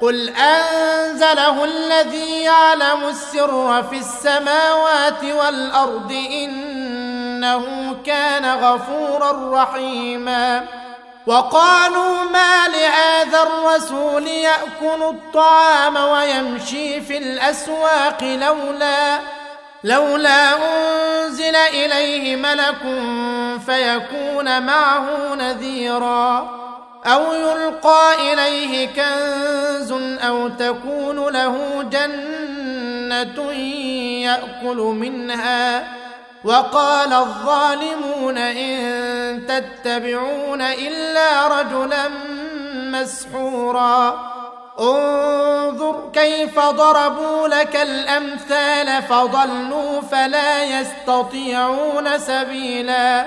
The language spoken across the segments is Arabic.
قل انزله الذي يعلم السر في السماوات والارض انه كان غفورا رحيما وقالوا ما لهذا الرسول ياكل الطعام ويمشي في الاسواق لولا لولا انزل اليه ملك فيكون معه نذيرا أو يلقى إليه كنز أو تكون له جنة يأكل منها. وقال الظالمون إن تتبعون إلا رجلا مسحورا. انظر كيف ضربوا لك الأمثال فضلوا فلا يستطيعون سبيلا.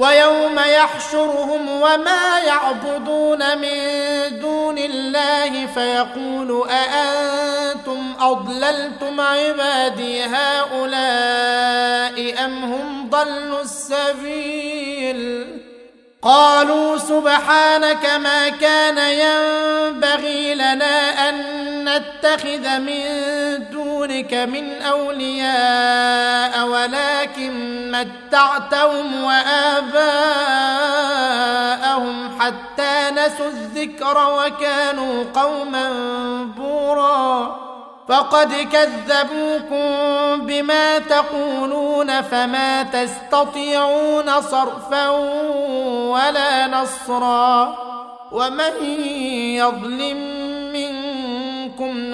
ويوم يحشرهم وما يعبدون من دون الله فيقول أأنتم أضللتم عبادي هؤلاء أم هم ضلوا السبيل؟ قالوا سبحانك ما كان ينبغي لنا نتخذ من دونك من أولياء ولكن متعتهم وآباءهم حتى نسوا الذكر وكانوا قوما بورا. فقد كذبوكم بما تقولون فما تستطيعون صرفا ولا نصرا. ومن يظلم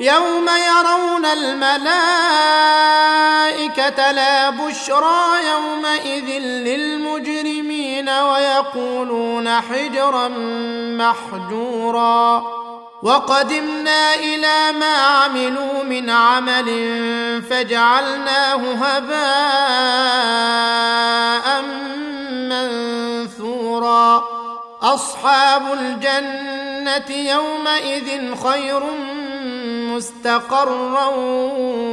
يوم يرون الملائكة لا بشرى يومئذ للمجرمين ويقولون حجرا محجورا. وقدمنا إلى ما عملوا من عمل فجعلناه هباء منثورا. أصحاب الجنة يومئذ خير مستقرا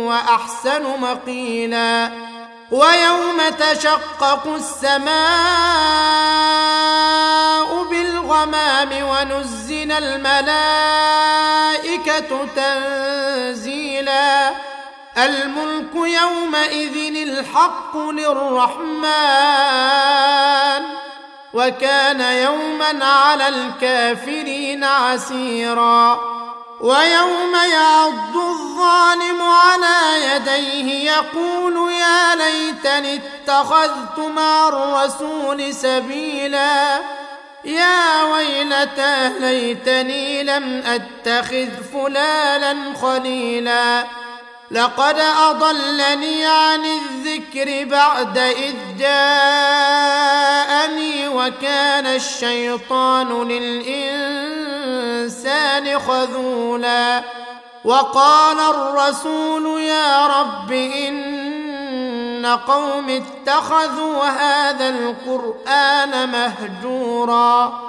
وأحسن مقيلا ويوم تشقق السماء بالغمام ونزل الملائكة تنزيلا الملك يومئذ الحق للرحمن وكان يوما على الكافرين عسيرا ويوم يعض الظالم على يديه يقول يا ليتني اتخذت مع الرسول سبيلا. يا ويلتى ليتني لم أتخذ فلانا خليلا. لقد أضلني عن الذكر بعد إذ جاءني وكان الشيطان للإنسان خذولا وقال الرسول يا رب إن قوم اتخذوا هذا القرآن مهجورا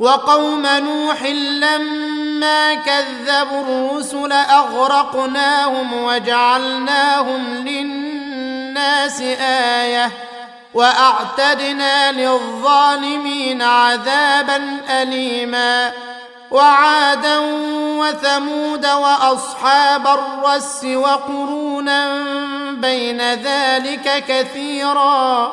وقوم نوح لما كذبوا الرسل أغرقناهم وجعلناهم للناس آية وأعتدنا للظالمين عذابا اليما وعادا وثمود وأصحاب الرس وقرونا بين ذلك كثيرا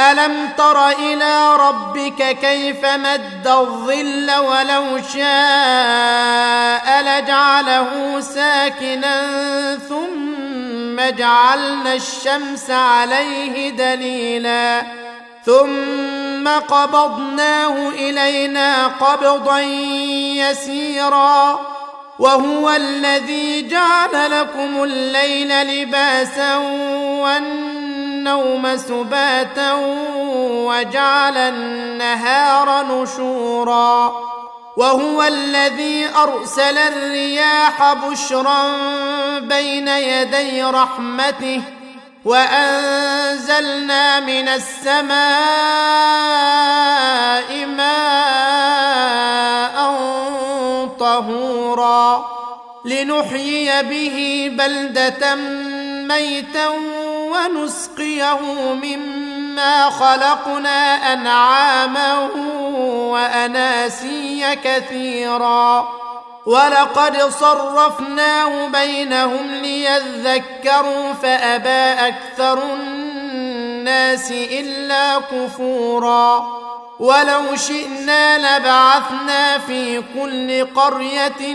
الم تر إلى ربك كيف مد الظل ولو شاء لجعله ساكنا ثم جعلنا الشمس عليه دليلا ثم قبضناه الينا قبضا يسيرا وهو الذي جعل لكم الليل لباسا والنوم سباتا وجعل النهار نشورا وهو الذي أرسل الرياح بشرا بين يدي رحمته وأنزلنا من السماء ماء طهورا لنحيي به بلدة ميتا ونسقيه مما خلقنا أنعاما وأناسيا كثيرا. ولقد صرفناه بينهم ليذكروا فأبى أكثر الناس إلا كفورا. ولو شئنا لبعثنا في كل قرية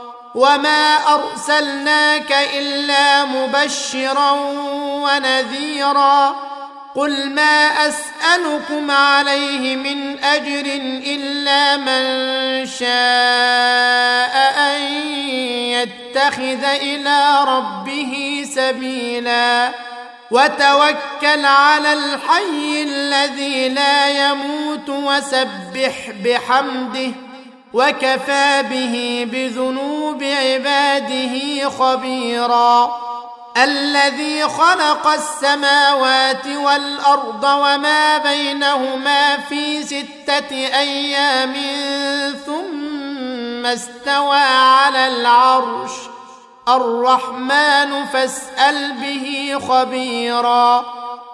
وما ارسلناك الا مبشرا ونذيرا قل ما اسالكم عليه من اجر الا من شاء ان يتخذ إلى ربه سبيلا وتوكل على الحي الذي لا يموت وسبح بحمده وكفى به بذنوب عباده خبيرا. الذي خلق السماوات والأرض وما بينهما في ستة أيام ثم استوى على العرش. الرحمن فاسأل به خبيرا.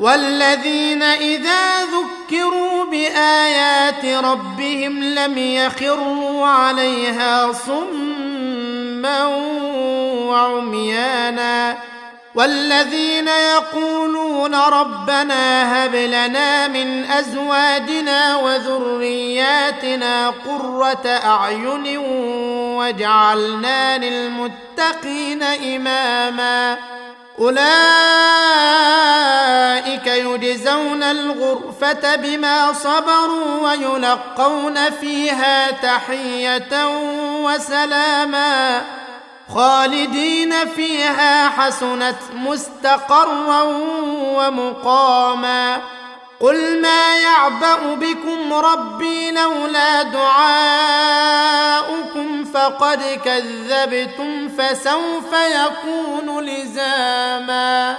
والذين إذا ذكروا بآيات ربهم لم يخروا عليها صما وعميانا والذين يقولون ربنا هب لنا من أزواجنا وذرياتنا قرة أعين واجعلنا للمتقين إماما أولئك الغرفة بما صبروا ويلقون فيها تحية وسلاما خالدين فيها حسنت مستقرا ومقاما قل ما يعبأ بكم ربي لولا دعاؤكم فقد كذبتم فسوف يكون لزاما